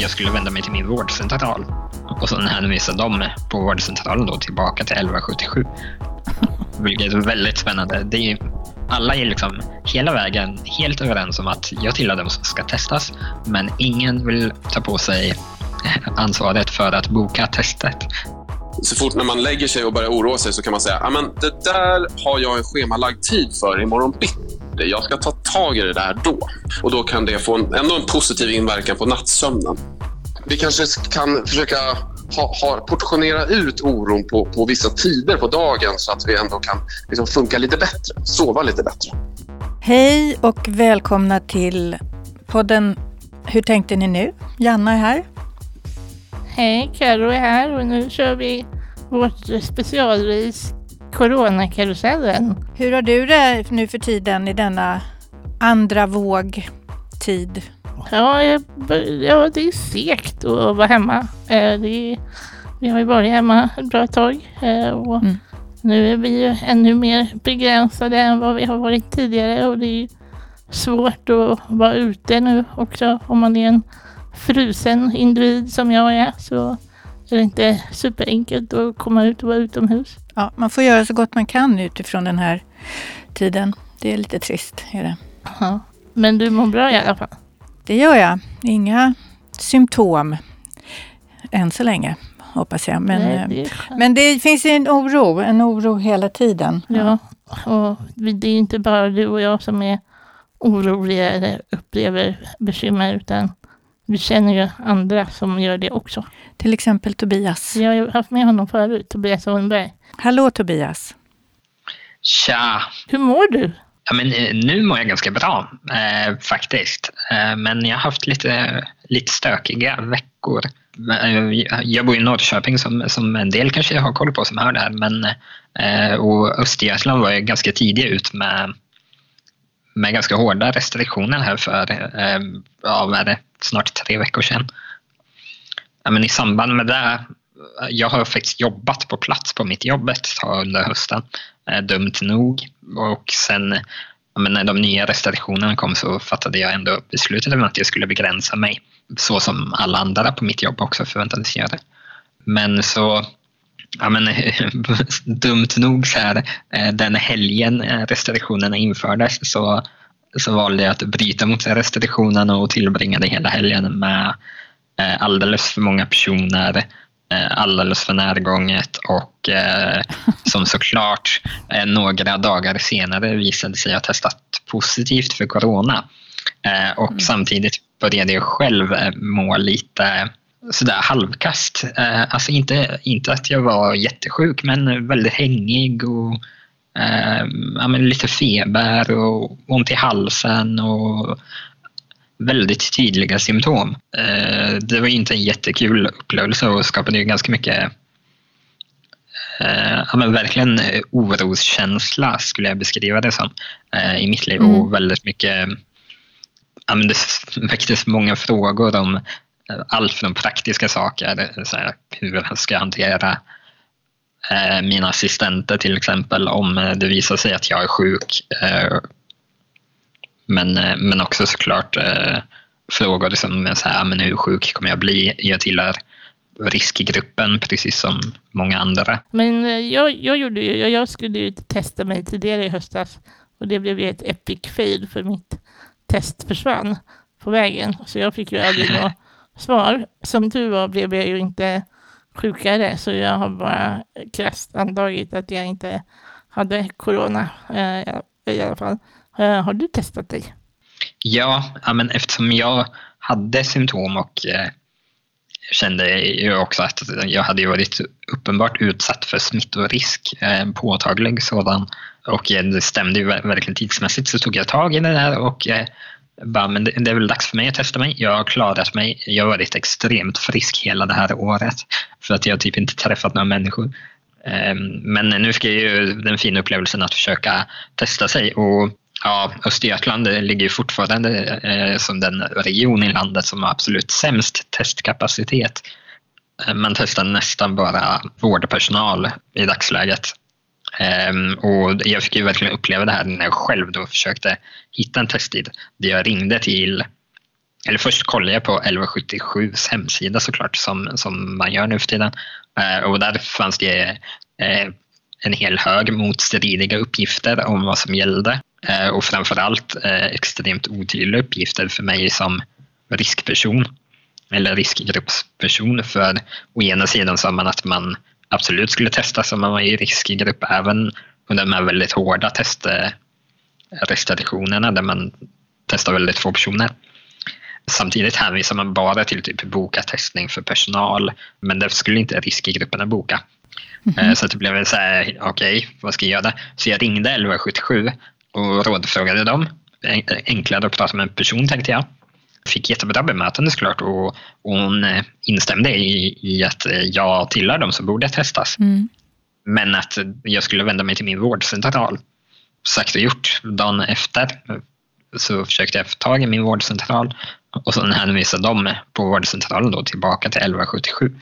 jag skulle vända mig till min vårdcentral. Och sen hänvisade de på vårdcentralen då tillbaka till 1177. Vilket är väldigt spännande. Det är, alla är liksom hela vägen helt överens om att jag tillhör dem som ska testas. Men ingen vill ta på sig ansvaret för att boka testet. Så fort när man lägger sig och börjar oroa sig så kan man säga att det där har jag en schemalagd tid för imorgon bitti. Jag ska ta tag i det där då. Och då kan det få en, ändå en positiv inverkan på nattsömnen. Vi kanske kan försöka ha, ha, portionera ut oron på, på vissa tider på dagen så att vi ändå kan liksom funka lite bättre, sova lite bättre. Hej och välkomna till podden Hur tänkte ni nu? Janna är här. Hej, Carro är här och nu kör vi vårt specialris Coronakarusellen. Hur har du det nu för tiden i denna andra våg-tid? Ja, jag, ja, det är segt att vara hemma. Eh, det vi har ju varit hemma ett bra tag eh, och mm. nu är vi ju ännu mer begränsade än vad vi har varit tidigare och det är svårt att vara ute nu också om man är en frusen individ som jag är så är det inte superenkelt att komma ut och vara utomhus. Ja, man får göra så gott man kan utifrån den här tiden. Det är lite trist. Är det. Ja, men du mår bra i alla fall? Det gör jag. Inga symptom än så länge, hoppas jag. Men, Nej, det, eh, men det finns en oro, en oro hela tiden. Ja, och det är inte bara du och jag som är oroliga eller upplever bekymmer, utan vi känner ju andra som gör det också. Till exempel Tobias. Jag har haft med honom förut, Tobias Holmberg. Hallå Tobias. Tja. Hur mår du? Ja, men, eh, nu mår jag ganska bra eh, faktiskt. Eh, men jag har haft lite, lite stökiga veckor. Eh, jag bor i Norrköping som, som en del kanske har koll på som hör det här. Men, eh, och Östergötland var ju ganska tidiga ut med, med ganska hårda restriktioner här för eh, ja, det, snart tre veckor sedan. Ja, men I samband med det jag har faktiskt jobbat på plats på mitt jobb ett tag under hösten, eh, dumt nog. Och sen men när de nya restriktionerna kom så fattade jag ändå beslutet om att jag skulle begränsa mig. Så som alla andra på mitt jobb också förväntades göra. Men så, ja men dumt nog så här, eh, den helgen eh, restriktionerna infördes så, så valde jag att bryta mot restriktionerna och tillbringade hela helgen med alldeles för många personer Eh, alldeles för närgånget och eh, som såklart eh, några dagar senare visade sig ha testat positivt för corona. Eh, och mm. samtidigt började jag själv eh, må lite sådär halvkast. Eh, alltså inte, inte att jag var jättesjuk men väldigt hängig och ja, lite feber och ont i halsen och väldigt tydliga symptom. Eh, det var inte en jättekul upplevelse och skapade ju ganska mycket eh, ja, men verkligen oroskänsla skulle jag beskriva det som eh, i mitt liv. Mm. Och väldigt mycket, ja, men det väcktes många frågor om allt från praktiska saker, så här, hur jag ska hantera mina assistenter till exempel om det visar sig att jag är sjuk men, eh, men också såklart eh, frågor som så här, men hur sjuk kommer jag bli? Jag tillhör riskgruppen precis som många andra. Men eh, jag, jag, gjorde ju, jag skulle ju testa mig tidigare i höstas och det blev ju ett epic fail för mitt test försvann på vägen. Så jag fick ju aldrig svar. Som tur var blev jag ju inte sjukare så jag har bara krasst antagit att jag inte hade corona eh, i alla fall. Eh, har du testat dig? Ja, men eftersom jag hade symptom och eh, kände ju också att jag hade varit uppenbart utsatt för smittorisk, eh, påtaglig sådan. Och eh, det stämde ju verkligen tidsmässigt så tog jag tag i det där och eh, bara, men det, det är väl dags för mig att testa mig. Jag har klarat mig. Jag har varit extremt frisk hela det här året för att jag typ inte träffat några människor. Ehm, men nu fick jag ju den fina upplevelsen att försöka testa sig och Ja, Östergötland ligger ju fortfarande eh, som den region i landet som har absolut sämst testkapacitet. Ehm, man testar nästan bara vårdpersonal i dagsläget. Eh, och jag fick ju verkligen uppleva det här när jag själv då försökte hitta en testtid. Där jag ringde till eller först kollade jag på 1177s hemsida såklart som, som man gör nu för tiden. Eh, och där fanns det eh, en hel hög motstridiga uppgifter om vad som gällde. Eh, och framförallt eh, extremt otydliga uppgifter för mig som riskperson eller riskgruppsperson. För å ena sidan sa man att man absolut skulle testas om man var i riskgrupp även under de här väldigt hårda testrestriktionerna där man testar väldigt få personer. Samtidigt hänvisar man bara till typ boka testning för personal men det skulle inte riskgrupperna boka. Mm -hmm. Så det blev så här, okej, okay, vad ska jag göra? Så jag ringde 1177 och rådfrågade dem. Enklare att prata med en person tänkte jag. Fick jättebra bemötande såklart och hon eh, instämde i, i att eh, jag tillhör dem som borde testas. Mm. Men att jag skulle vända mig till min vårdcentral. Sagt och gjort. Dagen efter så försökte jag få tag i min vårdcentral och sen hänvisade de på vårdcentralen då tillbaka till 1177.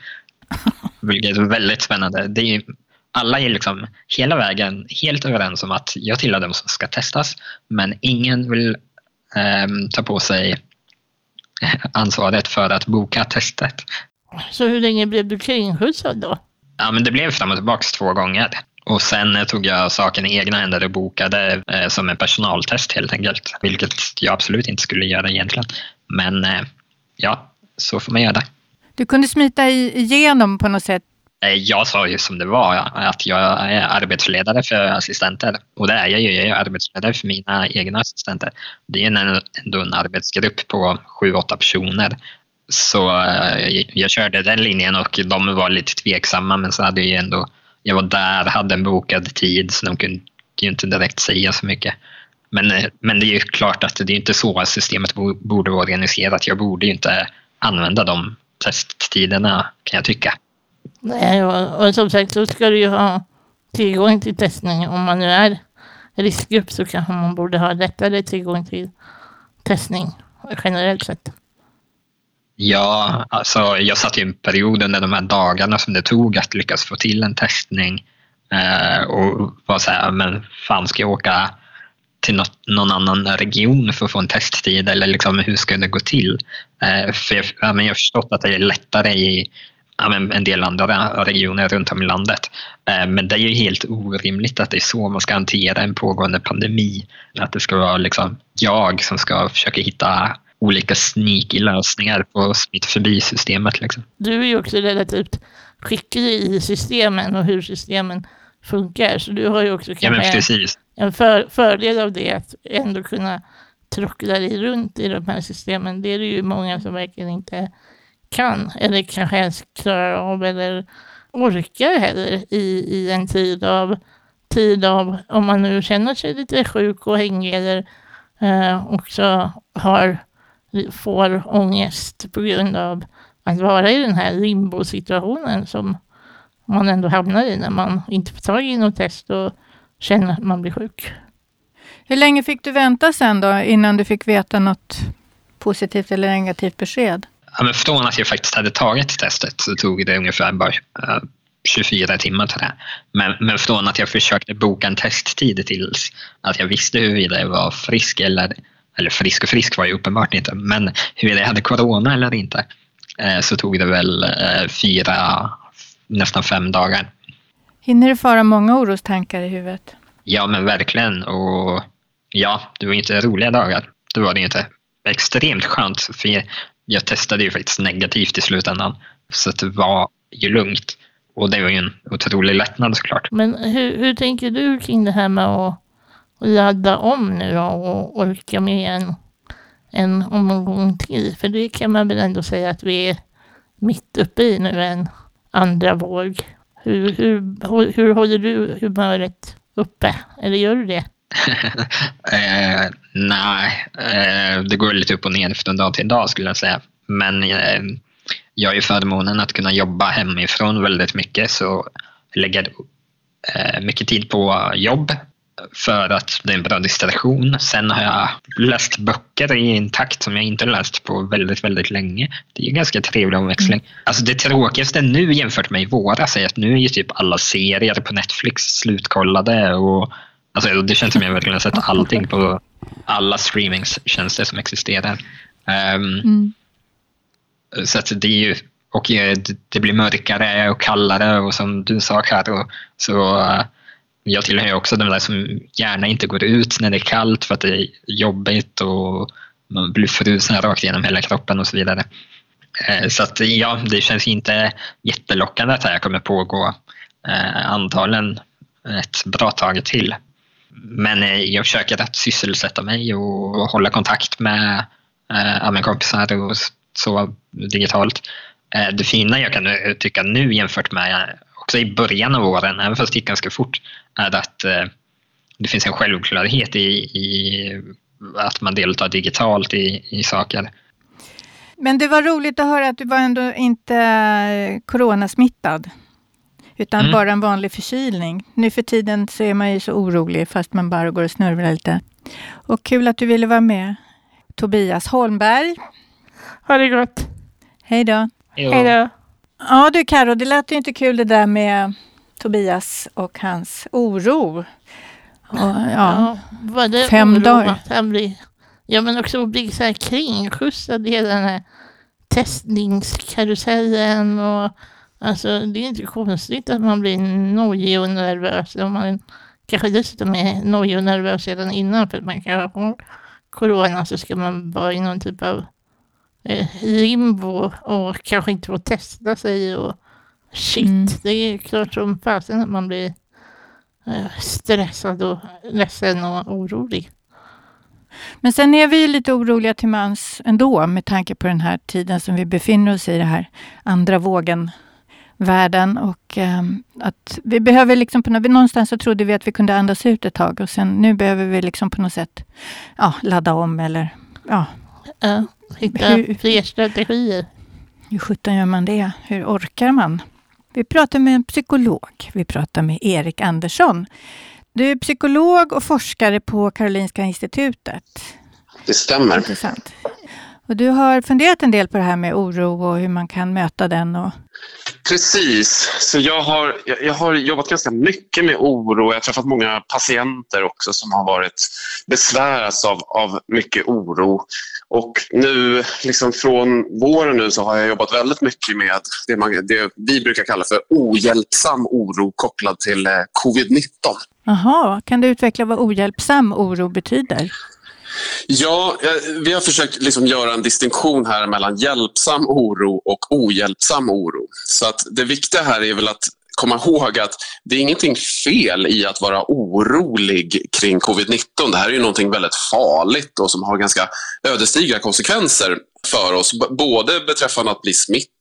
Vilket är väldigt spännande. Det är, alla är liksom hela vägen helt överens om att jag tillhör dem som ska testas men ingen vill eh, ta på sig ansvaret för att boka testet. Så hur länge blev du kringskjutsad då? Ja, men det blev fram och tillbaka två gånger. Och sen tog jag saken i egna händer och bokade eh, som en personaltest helt enkelt. Vilket jag absolut inte skulle göra egentligen. Men eh, ja, så får man göra. Du kunde smita igenom på något sätt? Eh, jag sa ju som det var, att jag är arbetsledare för assistenter. Och det är jag ju. Jag är arbetsledare för mina egna assistenter. Det är ändå en arbetsgrupp på sju, åtta personer. Så eh, jag körde den linjen och de var lite tveksamma men så hade jag ändå, jag var där, hade en bokad tid så de kunde ju inte direkt säga så mycket. Men, eh, men det är ju klart att det är inte så systemet borde vara organiserat. Jag borde ju inte använda de testtiderna kan jag tycka. Nej, och, och som sagt så ska du ju ha tillgång till testning. Om man nu är riskgrupp så kanske man borde ha lättare tillgång till testning generellt sett. Ja, alltså jag satt i en period under de här dagarna som det tog att lyckas få till en testning eh, och var så här, men fan ska jag åka till något, någon annan region för att få en testtid eller liksom, hur ska det gå till? Eh, för jag, ja, men jag har förstått att det är lättare i ja, men en del andra regioner runt om i landet. Eh, men det är ju helt orimligt att det är så man ska hantera en pågående pandemi. Att det ska vara liksom jag som ska försöka hitta olika sneaky lösningar på smitta förbi-systemet. Liksom. Du är ju också relativt skicklig i systemen och hur systemen funkar. Så du har ju också ja, en, en för, fördel av det att ändå kunna trockla dig runt i de här systemen. Det är det ju många som verkligen inte kan eller kanske ens klarar av eller orkar heller i, i en tid av, tid av, om man nu känner sig lite sjuk och hängig eller eh, också har, får ångest på grund av att vara i den här limbo-situationen som man ändå hamnar i när man inte får tag i något test och känner att man blir sjuk. Hur länge fick du vänta sen då innan du fick veta något positivt eller negativt besked? Ja, men från att jag faktiskt hade tagit testet så tog det ungefär bara uh, 24 timmar till det. Men, men från att jag försökte boka en testtid tills att jag visste huruvida jag var frisk eller, eller frisk och frisk var jag uppenbart inte, men huruvida jag hade corona eller inte uh, så tog det väl uh, fyra, nästan fem dagar. Hinner du föra många orostankar i huvudet? Ja, men verkligen. Och ja, det var inte roliga dagar. Det var det inte. Extremt skönt, för jag testade ju faktiskt negativt i slutändan. Så det var ju lugnt. Och det var ju en otrolig lättnad såklart. Men hur, hur tänker du kring det här med att ladda om nu då och orka med en, en omgång till? För det kan man väl ändå säga att vi är mitt uppe i nu, en andra våg. Hur, hur, hur håller du humöret uppe? Eller gör du det? eh, nej, eh, det går lite upp och ner från dag till dag skulle jag säga. Men eh, jag har ju förmånen att kunna jobba hemifrån väldigt mycket så jag lägger eh, mycket tid på jobb för att det är en bra distraktion. Sen har jag läst böcker i en takt som jag inte läst på väldigt, väldigt länge. Det är en ganska trevlig omväxling. Mm. Alltså det tråkigaste nu jämfört med i våras är att nu är ju typ alla serier på Netflix slutkollade och alltså det känns som jag verkligen har sett allting på alla streamingtjänster som existerar. Um, mm. Så att det är ju, och det blir mörkare och kallare och som du sa Karo, så uh, jag tillhör också de där som gärna inte går ut när det är kallt för att det är jobbigt och man blir frusen rakt genom hela kroppen och så vidare. Uh, så att ja, det känns inte jättelockande att det här kommer pågå antagligen ett bra tag till. Men eh, jag försöker att sysselsätta mig och hålla kontakt med äh, kompisar och så digitalt. Äh, det fina jag kan tycka nu jämfört med också i början av åren, även fast det gick ganska fort, är att äh, det finns en självklarhet i, i att man deltar digitalt i, i saker. Men det var roligt att höra att du var ändå inte coronasmittad utan mm. bara en vanlig förkylning. Nu för tiden så är man ju så orolig fast man bara går och snurrar lite. Och kul att du ville vara med. Tobias Holmberg. Ha det gott. Hej då. Hej då. Ja du Karo, det lät ju inte kul det där med Tobias och hans oro. Och, ja, ja det fem oro dagar. Att han blir, ja, men också att bli så här kringskjutsad i hela den här testningskarusellen och Alltså det är inte konstigt att man blir nojig och nervös. Om man kanske dessutom är nojig och nervös redan innan för att man kanske har corona så ska man vara i någon typ av eh, limbo och kanske inte få testa sig och shit. Mm. Det är klart som fasen att man blir eh, stressad och ledsen och orolig. Men sen är vi lite oroliga till mans ändå med tanke på den här tiden som vi befinner oss i, det här andra vågen världen och eh, att vi behöver liksom på någonstans så trodde vi att vi kunde andas ut ett tag och sen nu behöver vi liksom på något sätt ja, ladda om eller ja. ja hitta fler strategier. Hur sjutton gör man det? Hur orkar man? Vi pratar med en psykolog. Vi pratar med Erik Andersson. Du är psykolog och forskare på Karolinska institutet. Det stämmer. Intressant. Och du har funderat en del på det här med oro och hur man kan möta den. Och... Precis. Så jag har, jag har jobbat ganska mycket med oro. Jag har träffat många patienter också som har varit besväras av, av mycket oro. Och nu, liksom från våren nu, så har jag jobbat väldigt mycket med det, man, det vi brukar kalla för ohjälpsam oro kopplad till eh, covid-19. Jaha, kan du utveckla vad ohjälpsam oro betyder? Ja, eh, vi har försökt liksom göra en distinktion här mellan hjälpsam oro och ohjälpsam oro. Så att det viktiga här är väl att komma ihåg att det är ingenting fel i att vara orolig kring covid-19. Det här är ju någonting väldigt farligt och som har ganska ödesdigra konsekvenser för oss. Både beträffande att bli smittad,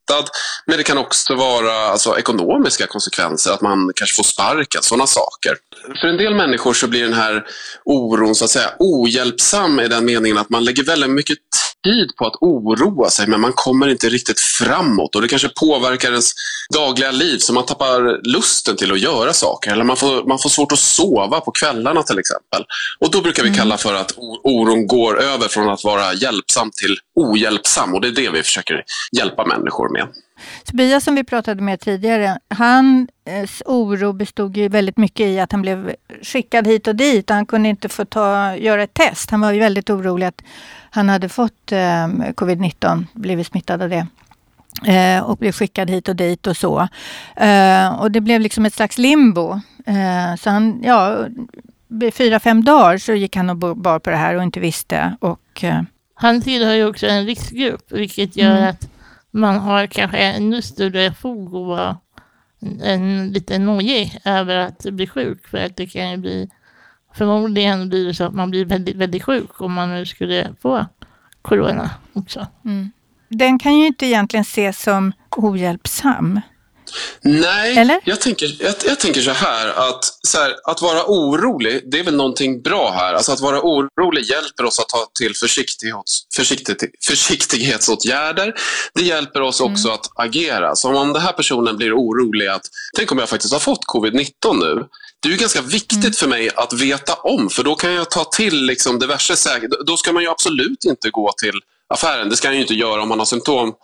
men det kan också vara alltså, ekonomiska konsekvenser, att man kanske får sparken, sådana saker. För en del människor så blir den här oron så att säga ohjälpsam i den meningen att man lägger väldigt mycket tid på att oroa sig, men man kommer inte riktigt framåt och det kanske påverkar ens dagliga liv så man tappar lusten till att göra saker eller man får, man får svårt att sova på kvällarna till exempel. Och då brukar vi mm. kalla för att oron går över från att vara hjälpsam till ohjälpsam och det är det vi försöker hjälpa människor med. Tobias som vi pratade med tidigare, hans oro bestod ju väldigt mycket i att han blev skickad hit och dit. Han kunde inte få ta, göra ett test. Han var ju väldigt orolig att han hade fått eh, covid-19, blivit smittad av det. Eh, och blev skickad hit och dit och så. Eh, och det blev liksom ett slags limbo. Eh, så han, ja, fyra, fem dagar så gick han och bar på det här och inte visste. Och, eh, han tillhör ju också en riskgrupp, vilket gör mm. att man har kanske ännu större fog att vara en, lite nojig över att bli sjuk. För att det kan ju bli, förmodligen blir det så att man blir väldigt, väldigt sjuk om man nu skulle få corona också. Mm. Den kan ju inte egentligen ses som ohjälpsam. Nej, Eller? Jag, tänker, jag, jag, tänker så här att, så här, att vara orolig, det är väl någonting bra här. Alltså att vara orolig hjälper oss att ta till försiktighets, försiktig, försiktighetsåtgärder. Det hjälper oss också mm. att agera. Så om den här personen blir orolig att, tänk om jag faktiskt har fått covid-19 nu. Det är ganska viktigt mm. för mig att veta om, för då kan jag ta till liksom diverse säkert. Då ska man ju absolut inte gå till affären. Det ska jag ju inte göra om man har symptom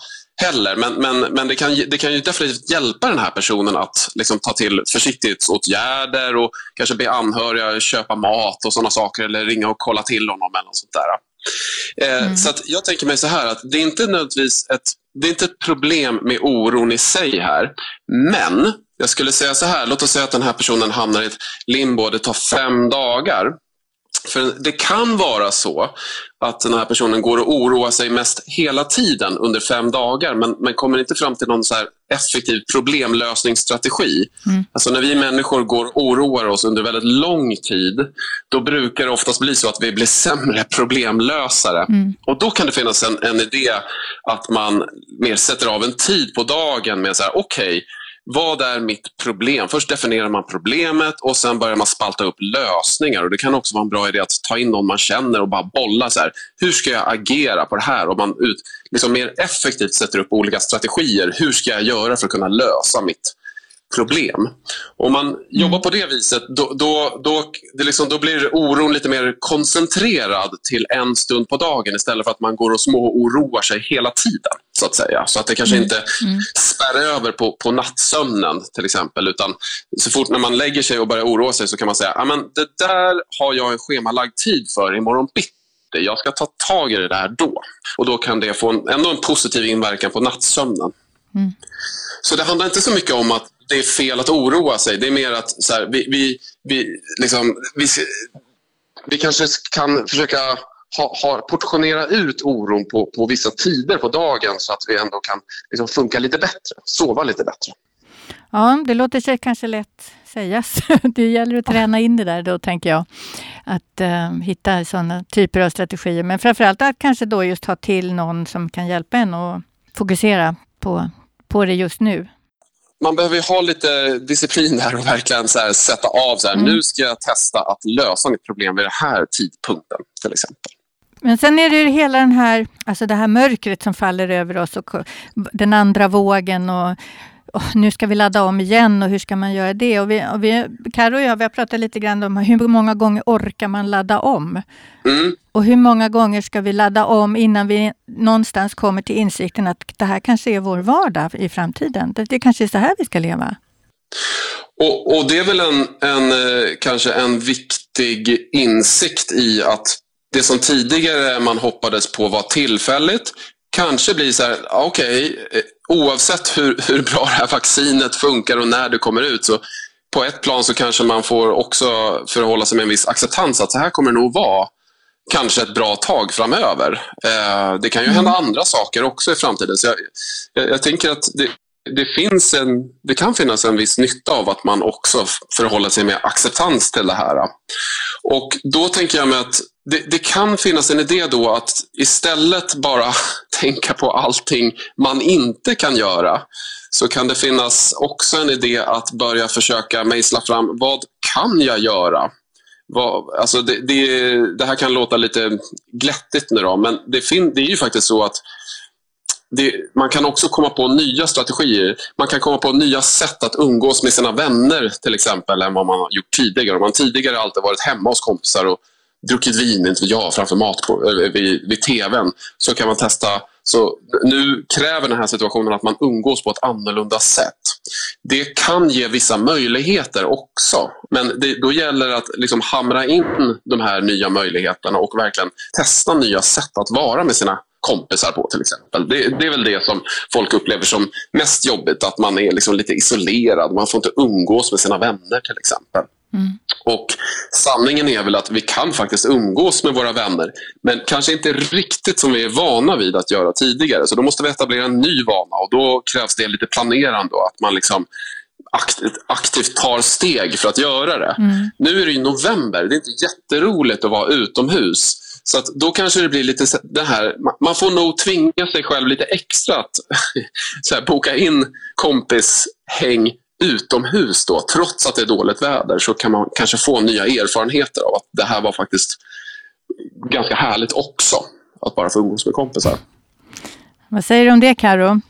heller. Men, men, men det, kan, det kan ju definitivt hjälpa den här personen att liksom, ta till försiktighetsåtgärder och kanske be anhöriga köpa mat och sådana saker eller ringa och kolla till honom eller något sånt där. Eh, mm. Så att jag tänker mig så här att det är inte nödvändigtvis ett, det är inte ett problem med oron i sig här. Men jag skulle säga så här, låt oss säga att den här personen hamnar i ett limbo, det tar fem dagar. För det kan vara så att den här personen går och oroar sig mest hela tiden under fem dagar men, men kommer inte fram till någon så effektiv problemlösningsstrategi. Mm. Alltså när vi människor går och oroar oss under väldigt lång tid då brukar det oftast bli så att vi blir sämre problemlösare. Mm. Och Då kan det finnas en, en idé att man mer sätter av en tid på dagen med så här, okej, okay, vad är mitt problem? Först definierar man problemet och sen börjar man spalta upp lösningar. Och Det kan också vara en bra idé att ta in någon man känner och bara bolla. så här, Hur ska jag agera på det här? Och man ut, liksom mer effektivt sätter upp olika strategier. Hur ska jag göra för att kunna lösa mitt problem. Om man mm. jobbar på det viset då, då, då, det liksom, då blir oron lite mer koncentrerad till en stund på dagen istället för att man går och små-oroar sig hela tiden. Så att säga. Så att det kanske mm. inte mm. spärrar över på, på nattsömnen till exempel. Utan så fort när man lägger sig och börjar oroa sig så kan man säga att det där har jag en schemalagd tid för imorgon bitti jag ska ta tag i det där då. Och Då kan det få en, ändå en positiv inverkan på nattsömnen. Mm. Så det handlar inte så mycket om att det är fel att oroa sig. Det är mer att så här, vi, vi, vi, liksom, vi, vi kanske kan försöka ha, ha, portionera ut oron på, på vissa tider på dagen så att vi ändå kan liksom funka lite bättre, sova lite bättre. Ja, det låter sig kanske lätt sägas. Det gäller att träna in det där då, tänker jag. Att uh, hitta sådana typer av strategier. Men framförallt att kanske då just ha till någon som kan hjälpa en att fokusera på, på det just nu man behöver ha lite disciplin här och verkligen så sätta av. Så här, mm. Nu ska jag testa att lösa mitt problem vid den här tidpunkten till exempel. Men sen är det ju hela den här, alltså det här mörkret som faller över oss och den andra vågen och oh, nu ska vi ladda om igen och hur ska man göra det? Och vi, och vi, Karo och jag vi har pratat lite grann om hur många gånger orkar man ladda om? Mm. Och hur många gånger ska vi ladda om innan vi någonstans kommer till insikten att det här kanske är vår vardag i framtiden. Det, det kanske är så här vi ska leva. Och, och det är väl en, en, eh, kanske en viktig insikt i att det som tidigare man hoppades på var tillfälligt kanske blir så här, okej, okay, eh, oavsett hur, hur bra det här vaccinet funkar och när det kommer ut så på ett plan så kanske man får också förhålla sig med en viss acceptans att så här kommer det nog vara kanske ett bra tag framöver. Eh, det kan ju hända mm. andra saker också i framtiden. Så jag, jag, jag tänker att det, det, finns en, det kan finnas en viss nytta av att man också förhåller sig med acceptans till det här. Och Då tänker jag mig att det, det, kan finnas en idé då att istället bara tänka på allting man inte kan göra så kan det finnas också en idé att börja försöka mejsla fram vad kan jag göra? Vad, alltså det, det, det, här kan låta lite glättigt nu då, men det, fin, det är ju faktiskt så att det, man kan också komma på nya strategier. Man kan komma på nya sätt att umgås med sina vänner till exempel än vad man har gjort tidigare. Om man tidigare alltid varit hemma hos kompisar och druckit vin, inte jag, framför mat på, äh, vid, vid tvn så kan man testa. Så nu kräver den här situationen att man umgås på ett annorlunda sätt. Det kan ge vissa möjligheter också, men det, då gäller det att liksom hamra in de här nya möjligheterna och verkligen testa nya sätt att vara med sina kompisar på till exempel. Det, det, är väl det som folk upplever som mest jobbigt, att man är liksom lite isolerad. Man får inte umgås med sina vänner till exempel. Mm. Och Sanningen är väl att vi kan faktiskt umgås med våra vänner men kanske inte riktigt som vi är vana vid att göra tidigare. Så då måste vi etablera en ny vana och då krävs det lite planerande och att man liksom aktivt, aktivt tar steg för att göra det. Mm. Nu är det november, det är inte jätteroligt att vara utomhus. Så att då kanske det blir lite det här, man får nog tvinga sig själv lite extra att så här, boka in kompishäng utomhus då, trots att det är dåligt väder, så kan man kanske få nya erfarenheter av att det här var faktiskt ganska härligt också. Att bara få umgås med kompisar. Vad säger du om det, Karo?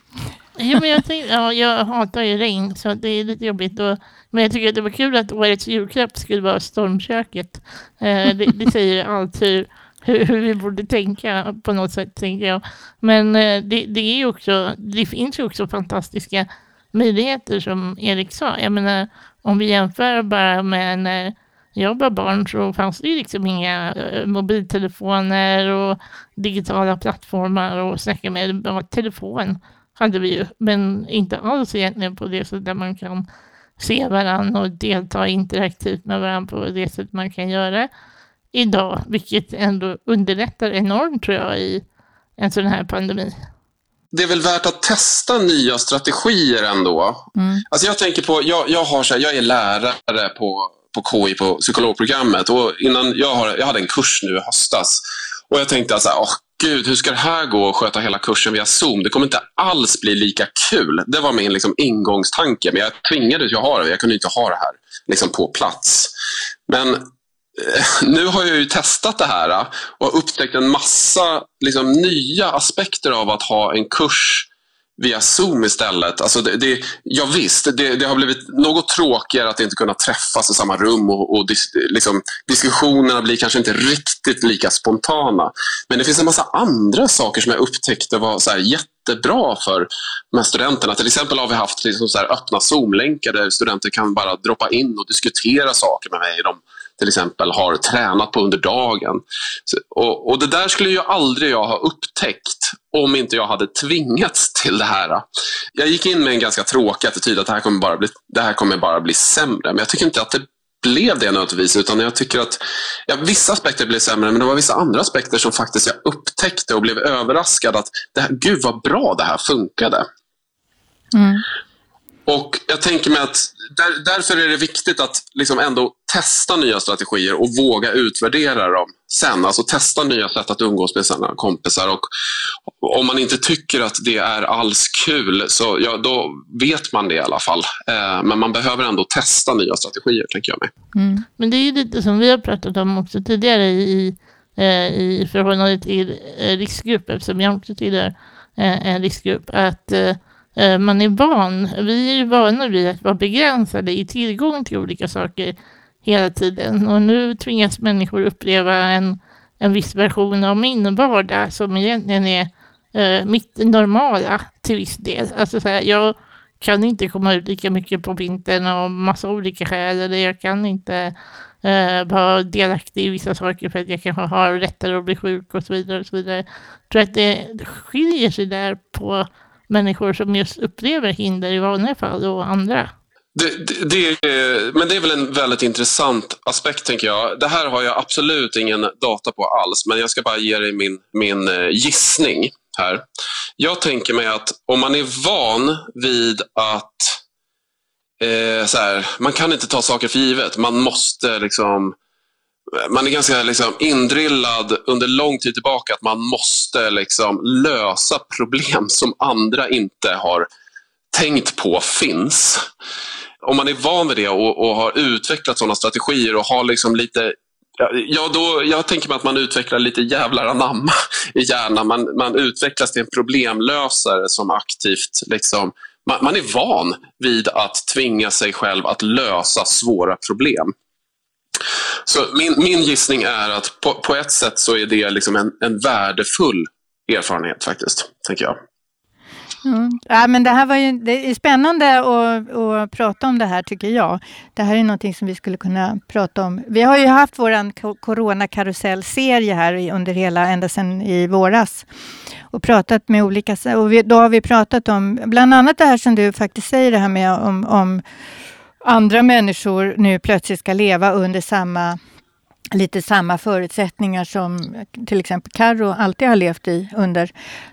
Ja, men jag, tänkte, ja, jag hatar ju regn, så det är lite jobbigt. Och, men jag tycker att det var kul att årets julklapp skulle vara stormköket. Eh, det, det säger allt hur, hur, hur, vi borde tänka på något sätt, tänker jag. Men eh, det, det, är också, det finns ju också fantastiska möjligheter som Erik sa. Jag menar, om vi jämför bara med när jag var barn så fanns det ju liksom inga eh, mobiltelefoner och digitala plattformar och snacka med. Bara telefon hade vi ju, men inte alls egentligen på det sättet där man kan se varandra och delta interaktivt med varandra på det sätt man kan göra idag, vilket ändå underlättar enormt tror jag i en sån här pandemi. Det är väl värt att testa nya strategier ändå. Mm. Alltså jag tänker på, jag, jag, har så här, jag är lärare på, på KI på psykologprogrammet och innan jag, har, jag hade en kurs nu i höstas och jag tänkte så här, oh, gud, hur ska det här gå att sköta hela kursen via Zoom? Det kommer inte alls bli lika kul. Det var min liksom, ingångstanke, men jag tvingades ju ha det. Jag kunde inte ha det här liksom, på plats. Men Eh, nu har jag ju testat det här eh, och upptäckt en massa liksom, nya aspekter av att ha en kurs via Zoom istället. Alltså det, det, ja visst, det, det, har blivit något tråkigare att inte kunna träffas i samma rum och, och dis, liksom, diskussionerna blir kanske inte riktigt lika spontana. Men det finns en massa andra saker som jag upptäckte var så här jättebra för de här studenterna. Till exempel har vi haft liksom så öppna Zoom-länkar där studenter kan bara droppa in och diskutera saker med mig. De till exempel har tränat på under dagen. Och, och, Det där skulle ju aldrig jag ha upptäckt om inte jag hade tvingats till det här. Jag gick in med en ganska tråkig attityd att det här kommer bara bli, det här kommer bara bli sämre. Men jag tycker inte att det blev det nödvändigtvis, utan jag tycker att ja, vissa aspekter blev sämre, men det var vissa andra aspekter som faktiskt jag upptäckte och blev överraskad att det här, gud vad bra det här funkade. Mm. Och jag tänker mig att där, därför är det viktigt att liksom ändå testa nya strategier och våga utvärdera dem sen. Alltså testa nya sätt att umgås med sina kompisar. Och om man inte tycker att det är alls kul, så ja, då vet man det i alla fall. Eh, men man behöver ändå testa nya strategier, tänker jag mig. Mm. Men det är ju lite som vi har pratat om också tidigare i, eh, i förhållande till eh, riskgrupp, eftersom jag också tillhör eh, en riskgrupp, att eh, Eh, man är van, vi är ju vana vid att vara begränsade i tillgång till olika saker hela tiden. Och nu tvingas människor uppleva en, en viss version av min vardag som egentligen är eh, mitt normala till viss del. Alltså så här, jag kan inte komma ut lika mycket på vintern av massa olika skäl. Eller jag kan inte eh, vara delaktig i vissa saker för att jag kanske har lättare att bli sjuk och så vidare. Och så vidare. Jag tror att det skiljer sig där på människor som just upplever hinder i vanliga fall och andra. Det, det, det, men det är väl en väldigt intressant aspekt, tänker jag. Det här har jag absolut ingen data på alls, men jag ska bara ge dig min, min eh, gissning här. Jag tänker mig att om man är van vid att eh, så här, man kan inte ta saker för givet. Man måste liksom man är ganska liksom indrillad under lång tid tillbaka att man måste liksom lösa problem som andra inte har tänkt på finns. Om man är van vid det och, och har utvecklat sådana strategier och har liksom lite Ja, då, jag tänker mig att man utvecklar lite jävlar anamma i hjärnan. Man, man utvecklas till en problemlösare som aktivt liksom, man, man är van vid att tvinga sig själv att lösa svåra problem. Så min, min gissning är att på, på ett sätt så är det liksom en, en värdefull erfarenhet faktiskt, tänker jag. Mm. Ja, men det här var ju, det är spännande att, att prata om det här tycker jag. Det här är någonting som vi skulle kunna prata om. Vi har ju haft vår coronakarusellserie här under hela, ända sedan i våras och pratat med olika, och vi, då har vi pratat om bland annat det här som du faktiskt säger, det här med om, om andra människor nu plötsligt ska leva under samma lite samma förutsättningar som till exempel Carro alltid har levt i under.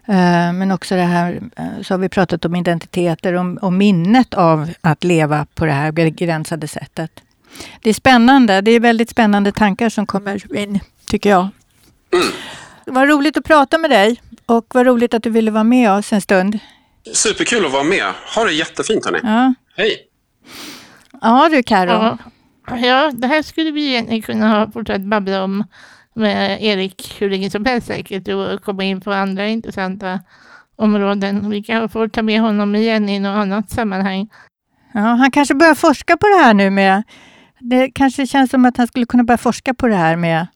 Eh, men också det här, eh, så har vi pratat om identiteter och, och minnet av att leva på det här begränsade sättet. Det är spännande. Det är väldigt spännande tankar som kommer in, tycker jag. Vad roligt att prata med dig och vad roligt att du ville vara med oss en stund. Superkul att vara med. Ha det jättefint hörni. Ja. Hej! Ja du Karo. Ja. ja, det här skulle vi egentligen kunna ha fortsatt babbla om med Erik hur länge som helst säkert och komma in på andra intressanta områden. Vi kan få ta med honom igen i något annat sammanhang. Ja, han kanske börjar forska på det här nu med... Det kanske känns som att han skulle kunna börja forska på det här med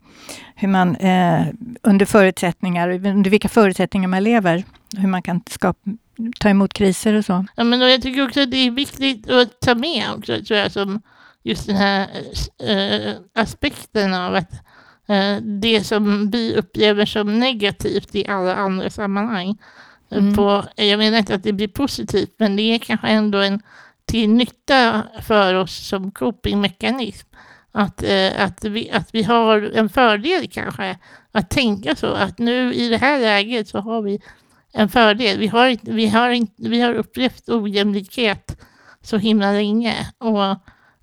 hur man eh, under förutsättningar, under vilka förutsättningar man lever, hur man kan skapa, ta emot kriser och så. Ja, men jag tycker också att det är viktigt att ta med också, tror jag, som just den här äh, aspekten av att äh, det som vi upplever som negativt i alla andra sammanhang. Mm. På, jag menar inte att det blir positivt, men det är kanske ändå en till nytta för oss som copingmekanism. Att, äh, att, vi, att vi har en fördel kanske att tänka så att nu i det här läget så har vi en fördel. Vi har, vi har, vi har upplevt ojämlikhet så himla länge och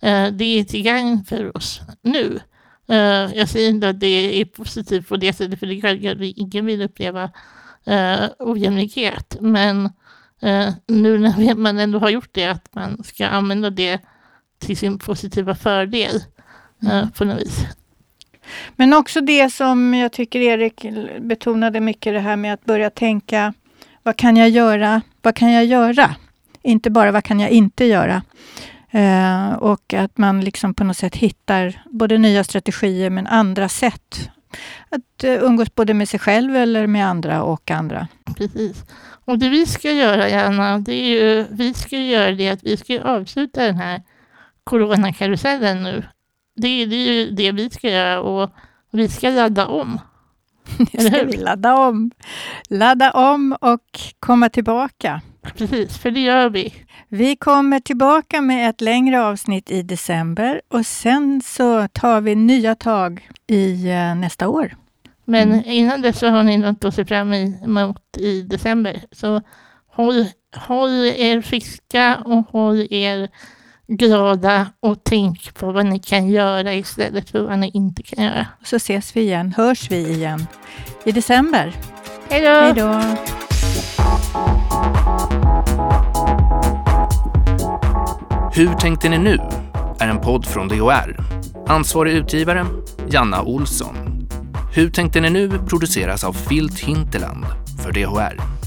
eh, det är till gagn för oss nu. Eh, jag säger inte att det är positivt på det sättet, för det är självklart att ingen vill uppleva eh, ojämlikhet. Men eh, nu när man ändå har gjort det, att man ska använda det till sin positiva fördel eh, mm. på något vis. Men också det som jag tycker Erik betonade mycket, det här med att börja tänka vad kan jag göra? Vad kan jag göra? Inte bara vad kan jag inte göra? Eh, och att man liksom på något sätt hittar både nya strategier men andra sätt att eh, umgås både med sig själv eller med andra och andra. Precis. Och det vi ska göra, Janna, det är ju, vi ska göra det att vi ska avsluta den här coronakarusellen nu. Det, det är ju det vi ska göra och vi ska ladda om. Ska vi ladda om. Ladda om och komma tillbaka. Precis, för det gör vi. Vi kommer tillbaka med ett längre avsnitt i december och sen så tar vi nya tag i uh, nästa år. Men mm. innan dess så har ni något att se fram emot i december. Så håll, håll er friska och håll er glada och tänk på vad ni kan göra istället för vad ni inte kan göra. Så ses vi igen, hörs vi igen i december. Hej då! Hur tänkte ni nu? är en podd från DHR. Ansvarig utgivare, Janna Olsson. Hur tänkte ni nu produceras av Filt Hinterland för DHR.